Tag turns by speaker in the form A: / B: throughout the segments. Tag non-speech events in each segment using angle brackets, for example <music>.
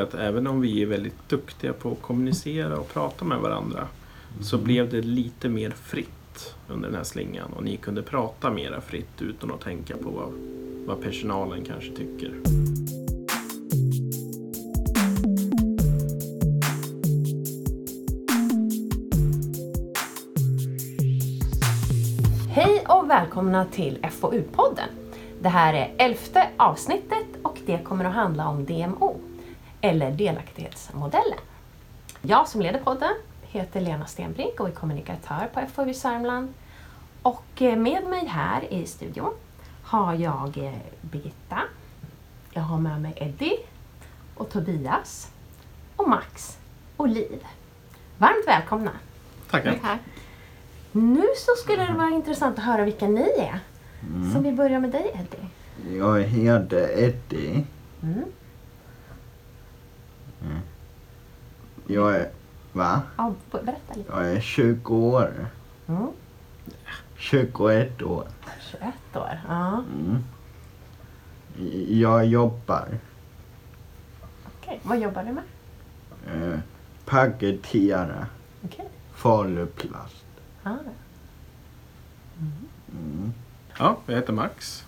A: Att även om vi är väldigt duktiga på att kommunicera och prata med varandra så blev det lite mer fritt under den här slingan och ni kunde prata mera fritt utan att tänka på vad, vad personalen kanske tycker.
B: Hej och välkomna till FoU-podden. Det här är elfte avsnittet och det kommer att handla om DMO, eller delaktighetsmodellen. Jag som leder podden heter Lena Stenbrink och är kommunikatör på FoU Sörmland. Och eh, med mig här i studion har jag eh, Birgitta, jag har med mig Eddie och Tobias och Max och Liv. Varmt välkomna!
A: Tackar!
B: Nu så skulle det vara intressant att höra vilka ni är. Så vi börjar med dig Eddie.
C: Jag heter Eddie.
B: Mm.
C: Jag är... Va?
B: Ja, berätta lite.
C: Jag är 20 år.
B: Mm.
C: 21 år.
B: 21 år. Ja,
C: Mm. Jag jobbar.
B: okej. Vad jobbar du med?
C: Eh, paketera
B: Okej.
C: faluplast.
B: Ja.
C: Mm.
A: Ja, jag heter Max.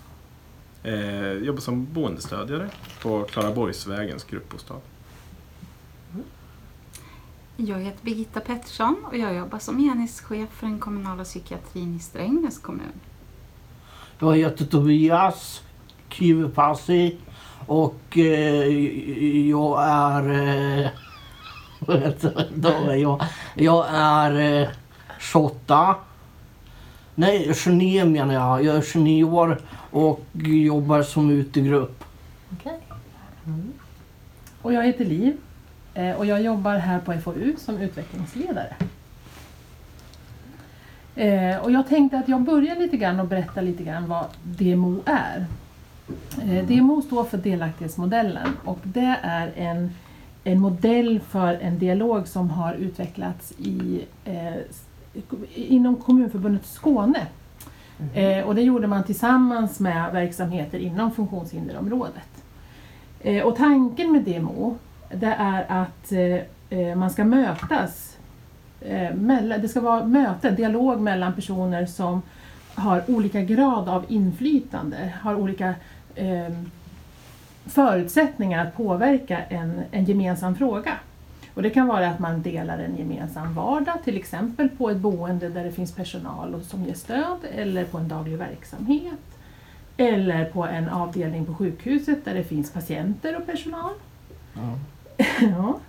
A: Eh, jobbar som boendestödjare på Klaraborgsvägens gruppbostad.
D: Jag heter Birgitta Pettersson och jag jobbar som enhetschef för den kommunala psykiatrin i Strängnäs kommun.
E: Jag heter Tobias Kivipassi och eh, jag är... Eh, <laughs> jag, jag är eh, 28. Nej, 29 menar jag. Jag är 29 år och jobbar som utegrupp.
B: Okej.
F: Och jag heter Liv och jag jobbar här på FoU som utvecklingsledare. Eh, Och jag tänkte att jag börjar lite grann och berätta lite grann vad DMO är. Eh, DMO står för delaktighetsmodellen och det är en, en modell för en dialog som har utvecklats i, eh, inom Kommunförbundet Skåne. Eh, och det gjorde man tillsammans med verksamheter inom funktionshinderområdet. Eh, och tanken med DMO det är att eh, eh, man ska mötas. Eh, mellan, det ska vara möte, dialog mellan personer som har olika grad av inflytande, har olika eh, förutsättningar att påverka en, en gemensam fråga. Och det kan vara att man delar en gemensam vardag, till exempel på ett boende där det finns personal som ger stöd, eller på en daglig verksamhet, eller på en avdelning på sjukhuset där det finns patienter och personal.
E: Ja. <laughs>
F: ja.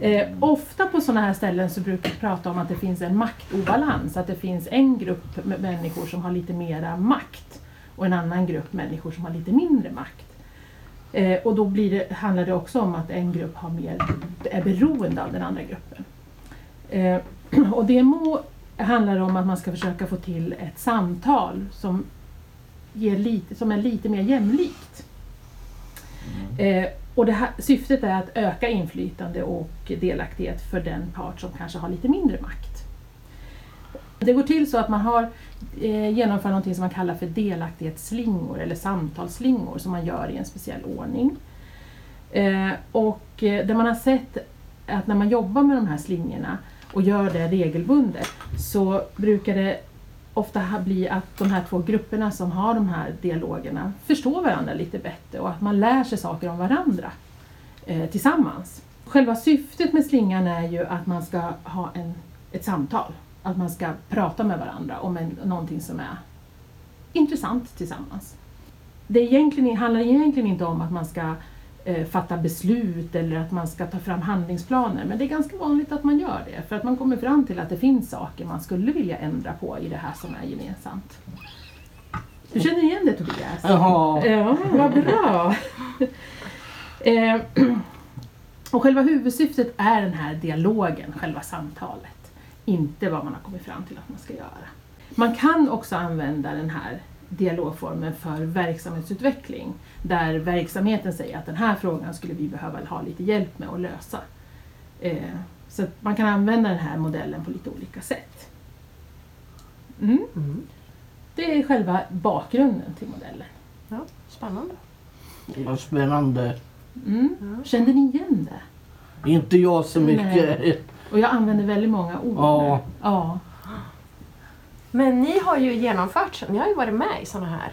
F: Eh, ofta på sådana här ställen så brukar vi prata om att det finns en maktobalans, att det finns en grupp med människor som har lite mera makt och en annan grupp människor som har lite mindre makt. Eh, och då blir det, handlar det också om att en grupp har mer, är beroende av den andra gruppen. Eh, <clears throat> och DMO handlar om att man ska försöka få till ett samtal som, ger lite, som är lite mer jämlikt. Eh, och det här, syftet är att öka inflytande och delaktighet för den part som kanske har lite mindre makt. Det går till så att man har eh, genomför något som man kallar för delaktighetsslingor eller samtalsslingor som man gör i en speciell ordning. Eh, och eh, det man har sett att när man jobbar med de här slingorna och gör det regelbundet så brukar det ofta blir bli att de här två grupperna som har de här dialogerna förstår varandra lite bättre och att man lär sig saker om varandra eh, tillsammans. Själva syftet med slingan är ju att man ska ha en, ett samtal, att man ska prata med varandra om en, någonting som är intressant tillsammans. Det egentligen, handlar egentligen inte om att man ska eh, fatta beslut eller att man ska ta fram handlingsplaner. Men det är ganska vanligt att man gör det för att man kommer fram till att det finns saker man skulle vilja ändra på i det här som är gemensamt. Du känner igen det Tobias?
E: Jaha.
F: Ja, vad bra! eh, och själva huvudsyftet är den här dialogen, själva samtalet. Inte vad man har kommit fram till att man ska göra. Man kan också använda den här dialogformen för verksamhetsutveckling där verksamheten säger att den här frågan skulle vi behöva ha lite hjälp med att lösa. Eh, så att man kan använda den här modellen på lite olika sätt. Mm.
B: Mm.
F: Det är själva bakgrunden till modellen.
B: Ja, spännande.
E: Vad spännande.
F: Mm. Kände ni igen det?
E: Inte jag så mycket.
F: Nej. Och jag använder väldigt många ord.
E: Ja.
F: ja.
B: Men ni har ju genomfört, ni har ju varit med i sådana här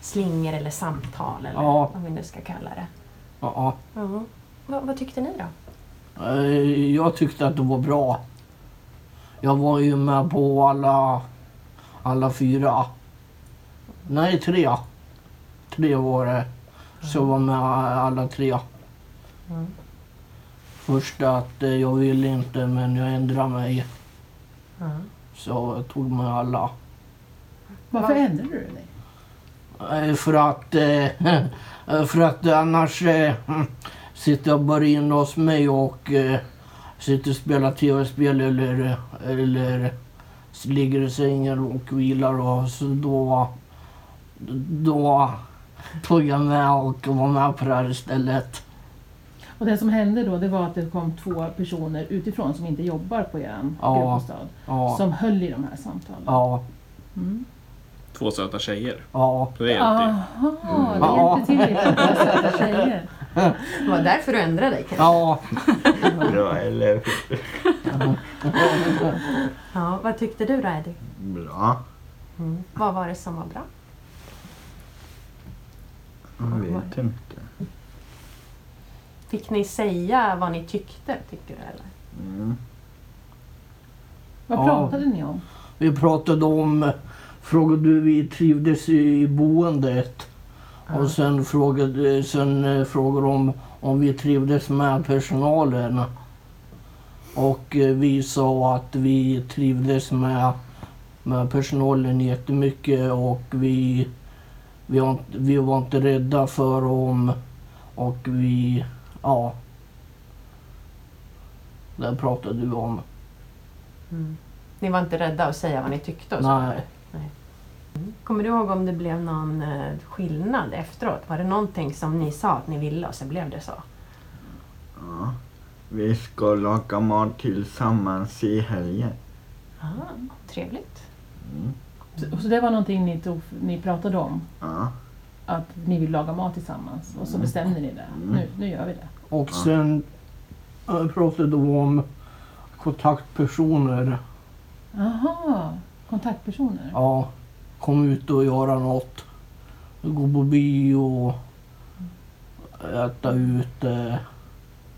B: slingor eller samtal eller
E: Ja.
B: vad vi nu ska kalla det.
E: Ja.
B: Ja. Vad, vad tyckte ni då?
E: Eh, Jag tyckte att det var bra. Jag var ju med på alla, alla fyra. Nej, tre. Tre var det. Så jag var med alla tre.
B: Mm.
E: Först att eh, jag ville inte men jag ändrade mig.
B: Ja.
E: Så jag tog med alla.
F: Varför
B: Va?
F: ändrade du dig?
E: Eh, För att, eh, <laughs> för att annars eh, sitter jag bara inne hos mig och sitter och spelar tv-spel eller, eller ligger i sängen och vilar och så då, då tog jag med och var med på det här istället.
F: Och det som hände då det var att det kom två personer utifrån som inte jobbar på er
E: Ja.
F: gruppbostad.
E: Ja,
F: Som höll i de här samtalen.
E: ja,
F: Mm.
A: Två söta tjejer.
E: ja.
A: Det hjälpte.
F: Aha, det
E: Ja.
F: hjälpte till lite vara söta tjejer.
B: Det var därför du ändrade dig kanske?
E: Ja,
C: Bra eller
B: Ja, vad tyckte du då Eddie?
C: bra?
B: Mm. Vad var det som var bra?
C: Jag vet inte.
B: Fick ni säga vad ni tyckte, tycker du? Eller?
C: Mm.
F: Vad
E: Ja.
F: pratade ni om?
E: vi pratade om, frågade hur vi trivdes i boendet. Och sen frågade, sen eh, frågade de om vi trivdes med personalen. Och eh, vi sa att vi trivdes med, med personalen jättemycket och vi, vi, var, inte- vi var inte rädda för dem. Och vi, ja. Det pratade vi om.
B: Mm. Ni var inte rädda att säga vad ni tyckte? Och så?
E: Nej.
B: Kommer du ihåg om det blev någon eh, skillnad efteråt? Var det någonting som ni sa att ni ville och så blev det så?
C: Ja. Vi ska laga mat tillsammans i helgen.
B: Ah, trevligt.
C: Mm.
F: Så, så det var någonting ni, tog, ni pratade om?
C: Ja.
F: Att ni vill laga mat tillsammans och så
C: Mm.
F: bestämde ni det.
C: Mm.
F: Nu, nu gör vi det.
E: Och sen eh, pratade vi om kontaktpersoner.
F: Aha, kontaktpersoner.
E: Ja, kom ut och göra något. Gå på bio, äta ute.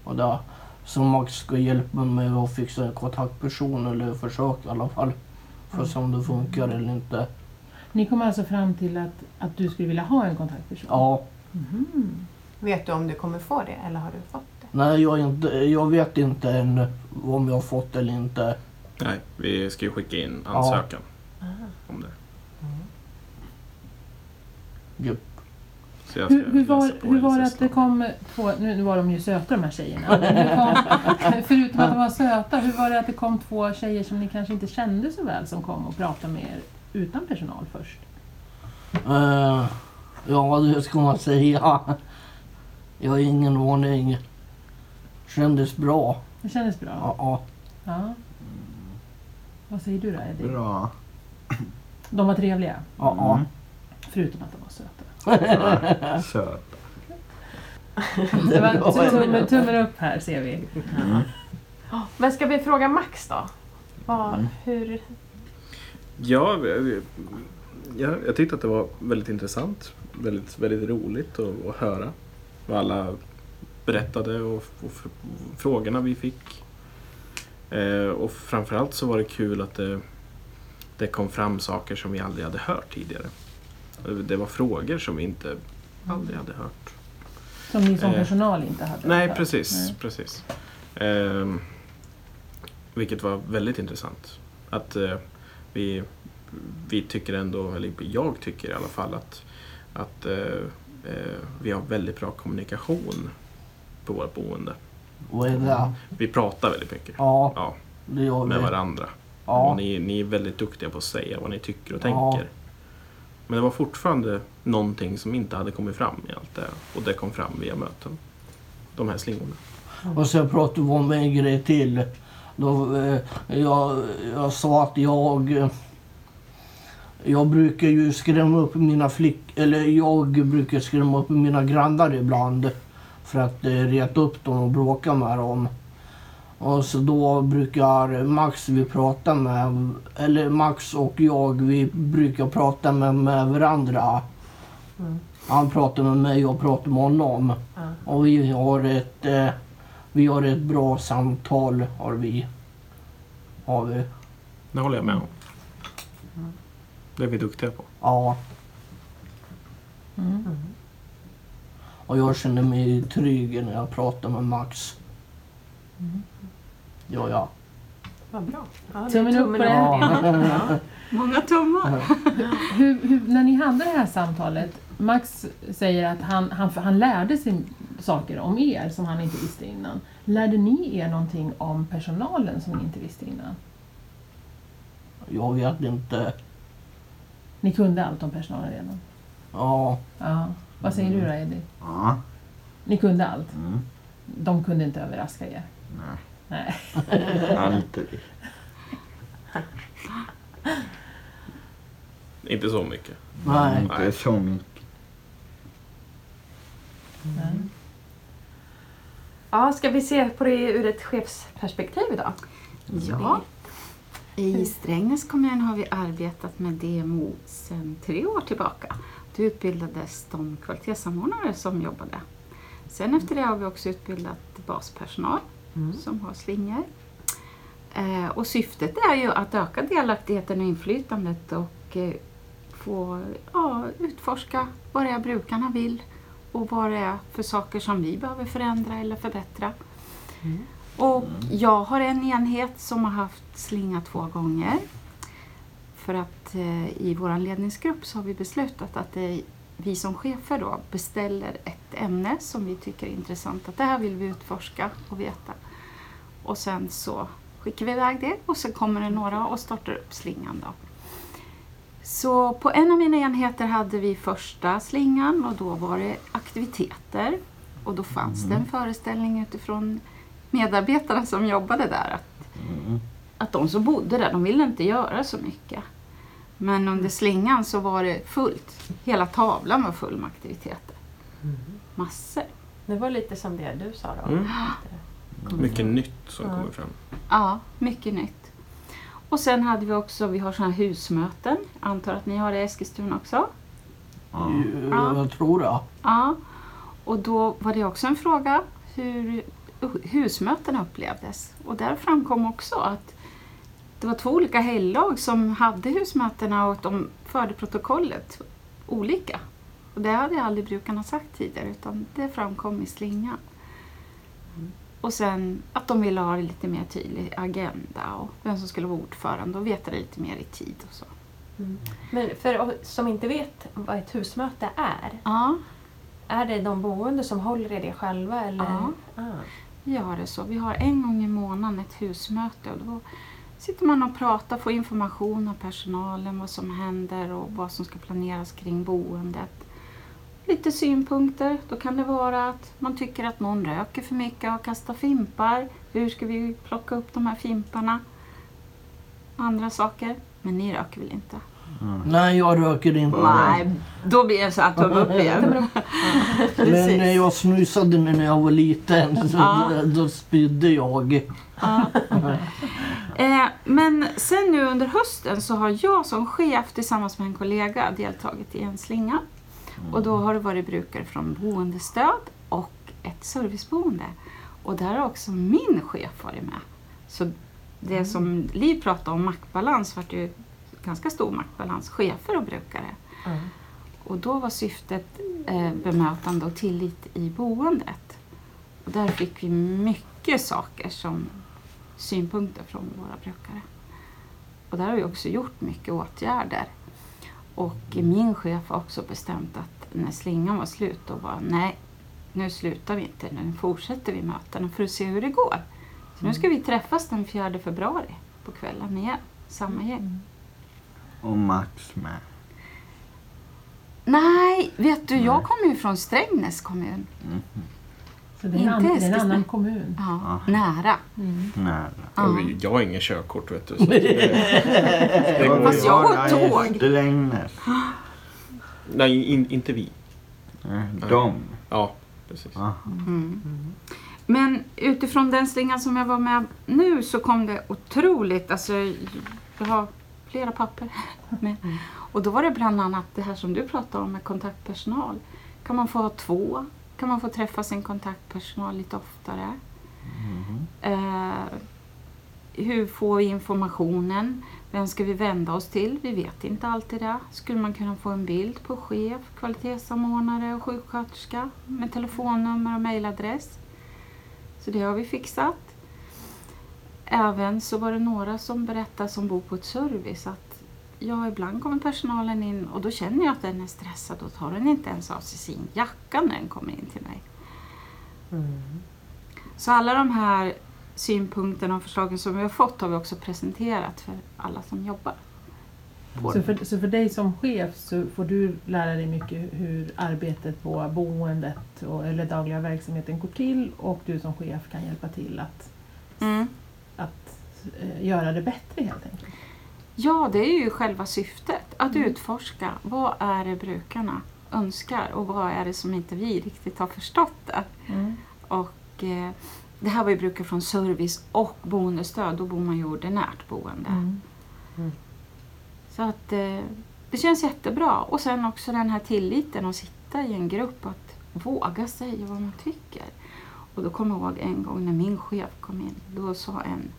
E: Och där. Så Max ska hjälpa mig att fixa en kontaktperson eller försöka i alla fall. För att se om det funkar eller inte.
F: Ni kom alltså fram till att, att du skulle vilja ha en kontaktperson?
E: Ja,
F: Mhm.
B: Vet du om du kommer få det eller har du fått det?
E: nej jag, är inte, jag vet inte än om jag har fått eller inte.
A: Nej, vi ska ju skicka in ansökan
B: Ah.
A: om det.
E: Japp.
A: Så jag ska
F: Hur, hur, var,
A: läsa på
F: hur var det att det kom två, nu, nu var de ju söta de här tjejerna, men hur kom, <laughs> förutom att de var söta, hur var det att det kom två tjejer som ni kanske inte kände så väl som kom och pratade med er utan personal först?
E: Eh, ja, det ska man säga. Jag har ingen aning. Kändes bra.
F: Det kändes bra?
E: Ja, ja.
F: Ja. Vad säger du då Eddie?
C: Bra.
F: De var trevliga,
E: ja, ja.
C: Mm.
F: förutom att de var söta. <laughs>
C: Ja, Söt.
F: Det var tummen, tummen upp här ser vi.
C: Mm.
B: Men ska vi fråga Max då? Vad,
C: Mm.
B: hur,
A: Ja, vi- ja, jag tyckte att det var väldigt intressant. Väldigt, väldigt roligt att, att höra vad alla berättade och, och frågorna vi fick. Eh, och framförallt så var det kul att det, det kom fram saker som vi aldrig hade hört tidigare. Det var frågor som vi inte aldrig hade hört.
F: Som ni som
A: Eh,
F: personal inte hade
A: Nej,
F: hört.
A: precis.
F: Nej.
A: precis. Ehm, vilket var väldigt intressant. Att eh, vi, vi tycker ändå, eller jag tycker i alla fall att, att eh, eh, vi har väldigt bra kommunikation på vårt boende. Vi pratar väldigt mycket
E: Ja,
A: ja, med varandra.
E: Ja,
A: ni, ni är väldigt duktiga på att säga vad ni tycker och tänker. Men det var fortfarande någonting som inte hade kommit fram i allt det. Och det kom fram via möten. De här slingorna.
E: och sen pratade vi om en grej till. Då, eh, jag, jag sa att jag... Jag brukar ju skrämma upp mina flick... Eller jag brukar skrämma upp mina grannar ibland. för att eh, reta upp dem och bråka med dem. Och så då brukar Max vi prata med, eller Max och jag, vi brukar prata med, med varandra.
B: Mm.
E: Han pratar med mig, jag pratar med honom.
B: Ja.
E: Och vi har ett, eh, vi har ett bra samtal har vi. Har vi.
A: Det håller jag med om. Det är vi duktiga på.
E: Ja.
F: Mm.
E: Och jag känner mig trygg när jag pratar med Max. Ja, ja.
B: Vad bra. Ja,
F: Tummen upp på det.
E: Ja. <laughs>
D: Många tummar.
F: Hur, hur, när ni hade det här samtalet, Max säger att han, han, han lärde sig saker om er som han inte visste innan. Lärde ni er någonting om personalen som ni inte visste innan?
E: Jag vet inte.
F: Ni kunde allt om personalen redan?
E: Ja.
F: Ja. Vad säger du då Eddie?
C: Ja.
F: Ni kunde allt?
C: Mm.
F: De kunde inte överraska er?
C: Nej.
F: Nej. <laughs>
C: Aldrig.
A: Inte så mycket.
E: Nej.
C: Inte så mycket.
F: Nej.
B: Ja, ska vi se på det ur ett chefsperspektiv idag?
D: Ja. I Strängnäs kommun har vi arbetat med DMO sedan tre år tillbaka. Då utbildades de kvalitetssamordnare som jobbade. Sen efter det har vi också utbildat baspersonal som har slingor. Eh, och syftet är ju att öka delaktigheten och inflytandet och eh, få ja, utforska vad det är brukarna vill och vad det är för saker som vi behöver förändra eller förbättra. Och jag har en enhet som har haft slinga två gånger. För att eh, i vår ledningsgrupp så har vi beslutat att det är vi som chefer då beställer ett ämne som vi tycker är intressant. Att det här vill vi utforska och veta. Och sen så skickar vi iväg det och sen kommer det några och startar upp slingan då. Så på en av mina enheter hade vi första slingan och då var det aktiviteter. Och då fanns det en föreställning utifrån medarbetarna som jobbade där att,
C: Mm.
D: att de som bodde där, de ville inte göra så mycket. Men under slingan så var det fullt. Hela tavlan var full med aktiviteter. Massor.
B: Det var lite som det du sa då.
A: Mm. Mycket nytt som
B: Ja.
A: kommer fram.
D: Ja, mycket nytt. Och sen hade vi också, vi har sådana här husmöten. Jag antar att ni har det i Eskilstuna också?
C: Ja.
E: Ja. Jag tror det.
D: Ja. Och då var det också en fråga hur husmötena upplevdes. Och där framkom också att det var två olika helglag som hade husmötena och att de förde protokollet olika. Och det hade aldrig brukarna sagt tidigare utan det framkom i slingan. Och sen att de ville ha lite mer tydlig agenda och vem som skulle vara ordförande och veta det lite mer i tid och så.
B: Mm. Men för som inte vet vad ett husmöte är,
D: Ja,
B: är det de boende som håller i det själva? Eller?
D: Ja.
B: Ah.
D: Vi har det så. Vi har en gång i månaden ett husmöte och då sitter man och pratar, får information av personalen, vad som händer och vad som ska planeras kring boendet. Lite synpunkter. Då kan det vara att man tycker att någon röker för mycket och kastar fimpar. Hur ska vi plocka upp de här fimparna? Andra saker. Men ni röker väl inte?
E: Nej, jag röker inte.
D: Nej, då blir det så här tumme upp igen.
E: Men eh, jag snusade när jag var liten. Så
D: Ja.
E: då, då spydde jag.
D: Ja. Eh, men sen nu under hösten så har jag som chef tillsammans med en kollega deltagit i en slinga. Och då har det varit brukare från boendestöd och ett serviceboende. Och där har också min chef varit med. Så det som Liv pratade om maktbalans var ju ganska stor maktbalans, chefer och brukare.
B: Mm.
D: Och då var syftet eh, bemötande och tillit i boendet. Och där fick vi mycket saker som synpunkter från våra brukare. Och där har vi också gjort mycket åtgärder. Och min chef har också bestämt att när slingan var slut, då var nej, nu slutar vi inte, nu fortsätter vi mötena för att se hur det går. Så nu ska vi träffas den 4 februari på kvällen igen, samma gäng.
C: Och Max med.
D: Nej, vet du, jag kommer ju från Strängnäs kommun.
F: Så det är, en,
D: Inte
F: det är en annan kommun.
D: Ja, nära.
C: Nära.
D: Ja.
A: Jag har ingen körkort vet du. Så <laughs> det, det går
D: Fast jag har tåg.
C: Strängnäs.
A: Nej, in, inte vi.
C: De.
A: Ja, precis.
D: Mm. Men utifrån den slingan som jag var med nu så kom det otroligt, alltså jag har flera papper <laughs> med. Och då var det bland annat det här som du pratade om med kontaktpersonal. Kan man få ha två? Kan man få träffa sin kontaktpersonal lite oftare?
C: Mhm.
D: Eh, hur får vi informationen? Vem ska vi vända oss till? Vi vet inte alltid det. Skulle man kunna få en bild på chef, kvalitetssamordnare och sjuksköterska med telefonnummer och mejladress? Så det har vi fixat. Även så var det några som berättade som bor på ett service att ja, ibland kommer personalen in och då känner jag att den är stressad och tar den inte ens av sig sin jacka när den kommer in till mig. Så alla de här synpunkterna och förslagen som vi har fått har vi också presenterat för alla som jobbar.
F: Så för, så för dig som chef så får du lära dig mycket hur arbetet på boendet och, eller dagliga verksamheten går till och du som chef kan hjälpa till att,
D: Mm.
F: att eh, göra det bättre helt enkelt.
D: Ja, det är ju själva syftet. Att
F: Mm.
D: utforska vad är det brukarna önskar och vad är det som inte vi riktigt har förstått där. Och, eh, det här var ju brukare från service och boendestöd. Då bor man ju ordinärt boende.
F: Mm.
D: Så att eh, det känns jättebra. Och sen också den här tilliten att sitta i en grupp att våga säga vad man tycker. Och då kommer jag ihåg en gång när min chef kom in. Då sa en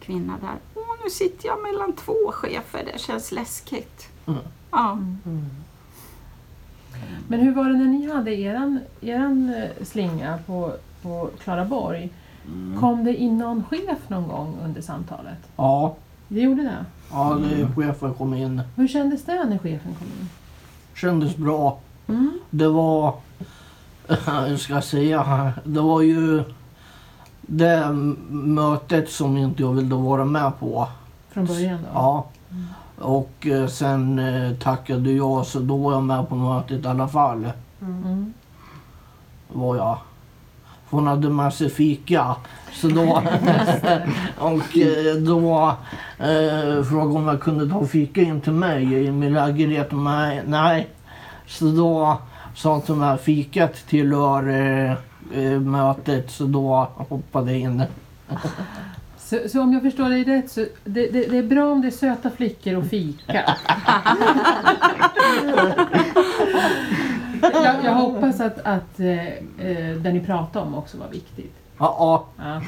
D: kvinna där nu sitter jag mellan två chefer. Det känns läskigt.
E: Mm.
D: Ja.
F: Men hur var det när ni hade eran, eran eh, slinga på, på Klaraborg?
C: Mm.
F: Kom det in någon chef någon gång under samtalet?
E: Ja,
F: Det gjorde det?
E: ja det, chefen kom in.
F: Hur kändes det när chefen kom in?
E: Kändes bra.
F: Mm.
E: Det var, <laughs> hur ska jag säga, det var ju det mötet som inte jag ville vara med på.
F: Från början då?
E: Ja. Och eh, sen eh, tackade jag så då var jag med på mötet i alla fall.
F: Mm.
E: Var jag. Hon hade med sig fika. Så då, <laughs> och eh, då eh, frågade om jag kunde ta fika in till mig i min lägenhet. Nej, nej. Så då sa hon till mig fikat tillhör eh, mötet. Så då hoppade jag in.
F: Så, så om jag förstår dig rätt så det, det, det är bra om det är söta flickor och fika. <laughs> jag, jag hoppas att, att eh, eh, det ni pratade om också var viktigt.
E: Ja,
F: Ja.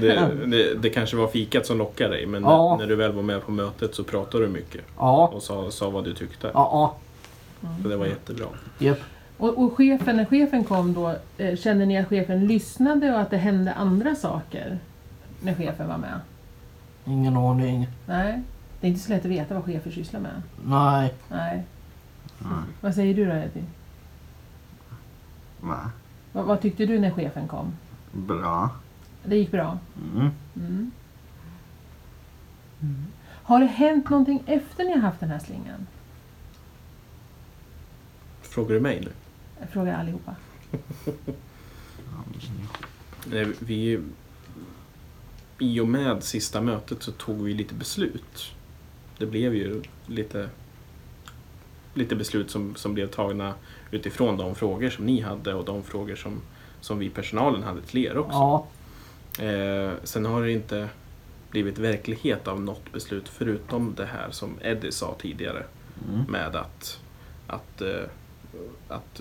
A: Det, det, det kanske var fikat som lockade dig men
E: Ja.
A: när, när du väl var med på mötet så pratade du mycket
E: ja,
A: och sa, sa vad du tyckte.
E: ja.
A: Så det var jättebra.
E: Japp.
F: Och, och chefen, när chefen kom då, eh, kände ni att chefen lyssnade och att det hände andra saker när chefen var med?
E: Ingen aning.
F: Nej, det är inte så lätt att veta vad chefer sysslar med.
E: Nej.
F: Nej.
C: Nej.
F: Vad säger du då Edvin?
C: Va?
F: Vad, vad tyckte du när chefen kom?
C: Bra.
F: Det gick bra?
C: Mm.
F: Mm. Har det hänt någonting efter ni har haft den här slingan?
A: Frågar du mig nu?
F: Jag frågar allihopa.
A: Nej, vi, I och med sista mötet så tog vi lite beslut. Det blev ju lite, lite beslut som, som blev tagna utifrån de frågor som ni hade och de frågor som, som vi personalen hade till er också.
E: Ja.
A: Eh, sen har det inte blivit verklighet av något beslut förutom det här som Eddie sa tidigare
C: Mm.
A: med att, att, eh, att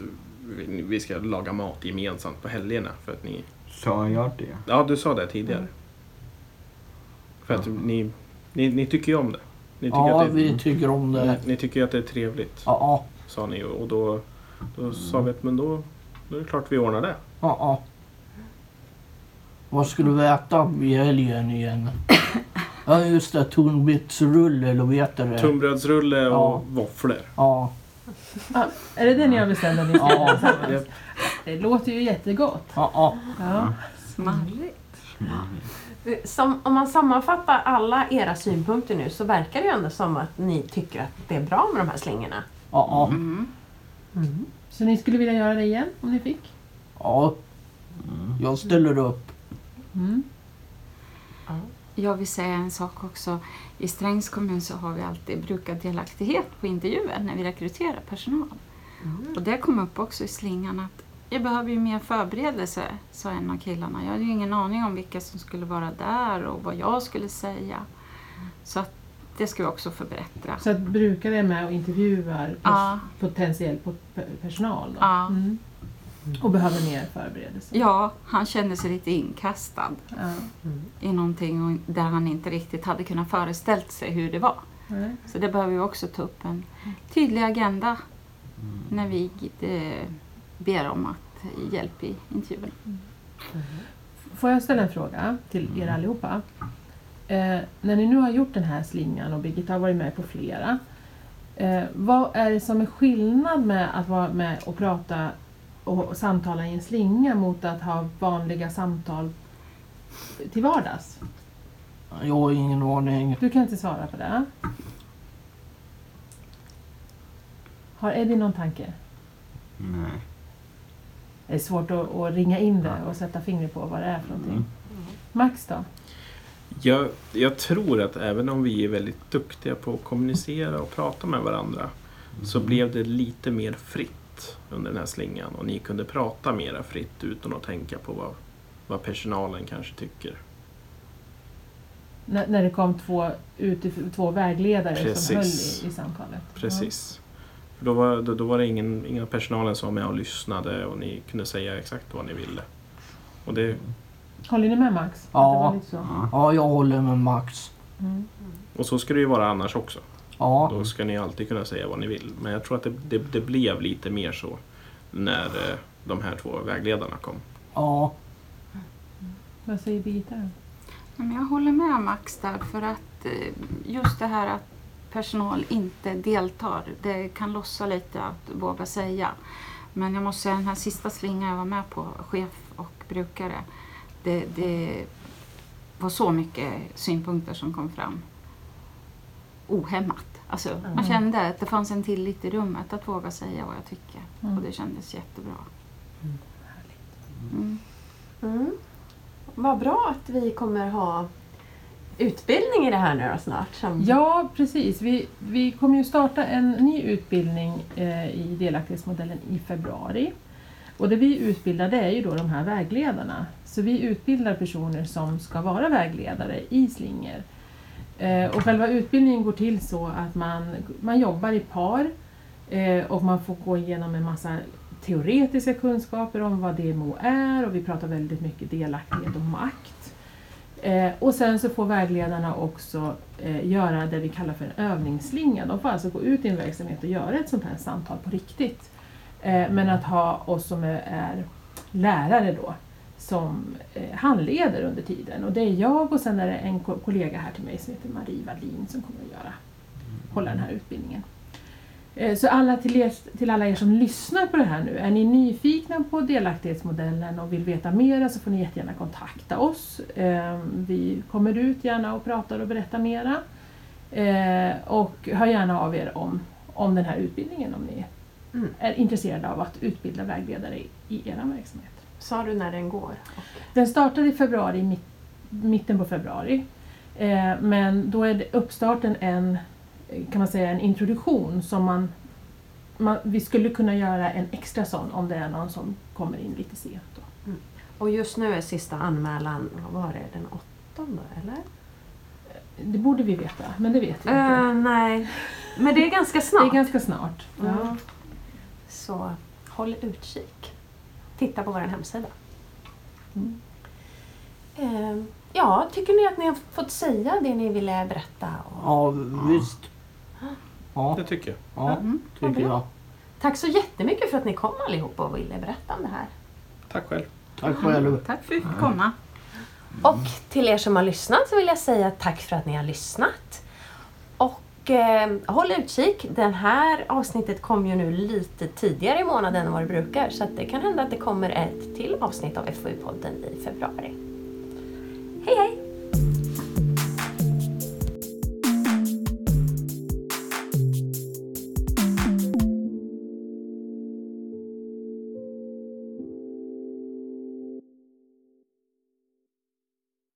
A: vi- ska laga mat gemensamt på helgerna för att ni
C: Sa jag det?
A: Ja, du sa det tidigare. För att ni, ni, ni tycker ju om det. Ni tycker,
E: Ja,
A: att det,
E: vi tycker om
A: ni,
E: det.
A: ni tycker att det är trevligt,
E: Ja, ja,
A: sa ni. Och då, då sa vi att men då, då är det klart vi ordnar det.
E: ja. ja. Vad skulle vi äta i helgen igen? <coughs> Ja, just det. Tunnbitsrulle, eller vad heter det?
A: Tunnbrödsrulle och
E: Ja.
A: våfflor.
E: Ja,
F: Ah, är det det bestämt att ni ska
E: Ja.
A: Japp.
F: Det låter ju jättegott.
E: ja, ja.
F: Ja.
D: Smarrigt.
B: Som, om man sammanfattar alla era synpunkter nu så verkar det ju ändå som att ni tycker att det är bra med de här slingorna.
E: ja, ja.
D: Mm.
F: Så ni skulle vilja göra det igen om ni fick?
E: ja. Jag ställer upp.
F: Mm.
D: Jag vill säga en sak också. I Strängs kommun så har vi alltid brukardelaktighet på intervjuer när vi rekryterar personal. Och det kom upp också i slingan att jag behöver ju mer förberedelse, sa en av killarna. Jag hade ju ingen aning om vilka som skulle vara där och vad jag skulle säga. Så att det ska vi också förbättra.
F: Så att brukare är med och intervjuar
D: Ja.
F: potentiell po- personal då?
D: Ja.
F: Mm. Och behöver mer förberedelse?
D: Ja, han kände sig lite inkastad
F: Ja.
D: i någonting där han inte riktigt hade kunnat föreställt sig hur det var.
F: Nej.
D: Så det behöver vi också ta upp en tydlig agenda när vi eh, ber om att hjälp i intervjun.
F: Får jag ställa en fråga till er allihopa? Eh, när ni nu har gjort den här slingan och Birgitta har varit med på flera. Eh, vad är det som är skillnad med att vara med och prata och samtala i en slinga mot att ha vanliga samtal till vardags?
E: Jag har ingen aning.
F: Du kan inte svara på det. Har Eddie någon tanke?
C: Nej.
F: Det är svårt att, att ringa in det och sätta fingret på vad det är för någonting.
C: Mm.
F: Max då?
A: Jag, jag tror att även om vi är väldigt duktiga på att kommunicera och prata med varandra så blev det lite mer fritt under den här slingan och ni kunde prata mera fritt utan att tänka på vad, vad personalen kanske tycker.
F: När, när det kom två, utif- två vägledare som
A: Precis.
F: höll i, i samtalet.
A: Precis. För då var, då, då var det ingen, ingen av personalen som var med och lyssnade och ni kunde säga exakt vad ni ville. Och det,
F: Ja. Håller ni med Max? Att
E: Ja.
F: det var lite så?
C: Ja.
E: Ja, jag håller med Max.
F: Mm.
A: och så ska det ju vara annars också.
E: Ja,
A: Då ska ni alltid kunna säga vad ni vill. Men jag tror att det, det, det blev lite mer så när eh, de här två vägledarna kom.
E: ja.
F: Vad säger Birgitta
D: jag håller med Max där för att eh, just det här att personal inte deltar, det kan lossa lite att våga säga. Men jag måste säga den här sista slingan jag var med på, chef och brukare, det, det var så mycket synpunkter som kom fram. Ohämmat. Alltså, Man
F: Mm.
D: kände att det fanns en tillit i rummet att våga säga vad jag tycker.
F: Mm.
D: Och det kändes jättebra. Mm.
B: Mm. Vad bra att vi kommer ha utbildning i det här nu då snart. Som...
F: Ja, precis. Vi, vi kommer ju starta en ny utbildning eh, i delaktighetsmodellen i februari. Och det vi utbildar det är ju då de här vägledarna. Så vi utbildar personer som ska vara vägledare i slingor. Eh, och själva utbildningen går till så att man, man jobbar i par eh, och man får gå igenom en massa teoretiska kunskaper om vad DMO är och vi pratar väldigt mycket delaktighet och makt. Eh, och sen så får vägledarna också göra det vi kallar för en övningsslinga. De får alltså gå ut i en verksamhet och göra ett sånt här samtal på riktigt. Men att ha oss som är lärare då som eh, handleder under tiden. Och det är jag och sen är det en ko- kollega här till mig som heter Marie Wallin som kommer att göra, hålla den här utbildningen. Eh, Så alla till, er, till alla er som lyssnar på det här nu, är ni nyfikna på delaktighetsmodellen och vill veta mera så får ni jättegärna kontakta oss. Eh, Vi kommer ut gärna och pratar och berättar mera. Och hör gärna av er om, om den här utbildningen om ni
B: Mm.
F: är intresserade av att utbilda vägledare i, i er verksamhet.
B: Sa du när den går?
F: Den startade i februari, mitt, mitten på februari. Eh, men då är det uppstarten en, kan man säga, en introduktion som man, man... Vi skulle kunna göra en extra sån om det är någon som kommer in lite sent. Då.
B: Och just nu är sista anmälan, vad var det, den åttonde eller?
F: Det borde vi veta, men det vet vi inte.
B: Eh, nej, men det är ganska
F: Det
B: snart.
F: är ganska snart. Ja.
B: Ja. Så håll utkik. Titta på vår hemsida.
F: Mm.
B: Eh, ja, tycker ni att ni har fått säga det ni ville berätta? Och...
E: Ja, visst. Ja,
A: Det tycker jag.
E: ja
D: Mm.
E: tycker jag.
B: Tack så jättemycket för att ni kom allihopa och ville berätta om det här.
A: Tack själv.
E: Tack själv.
D: Tack för att vi fick komma.
B: Och till er som har lyssnat så vill jag säga tack för att ni har lyssnat. Och eh, håll utkik. Det här avsnittet kom ju nu lite tidigare i månaden än vad det brukar. Så att det kan hända att det kommer ett till avsnitt av FoU-podden i februari. Hej hej!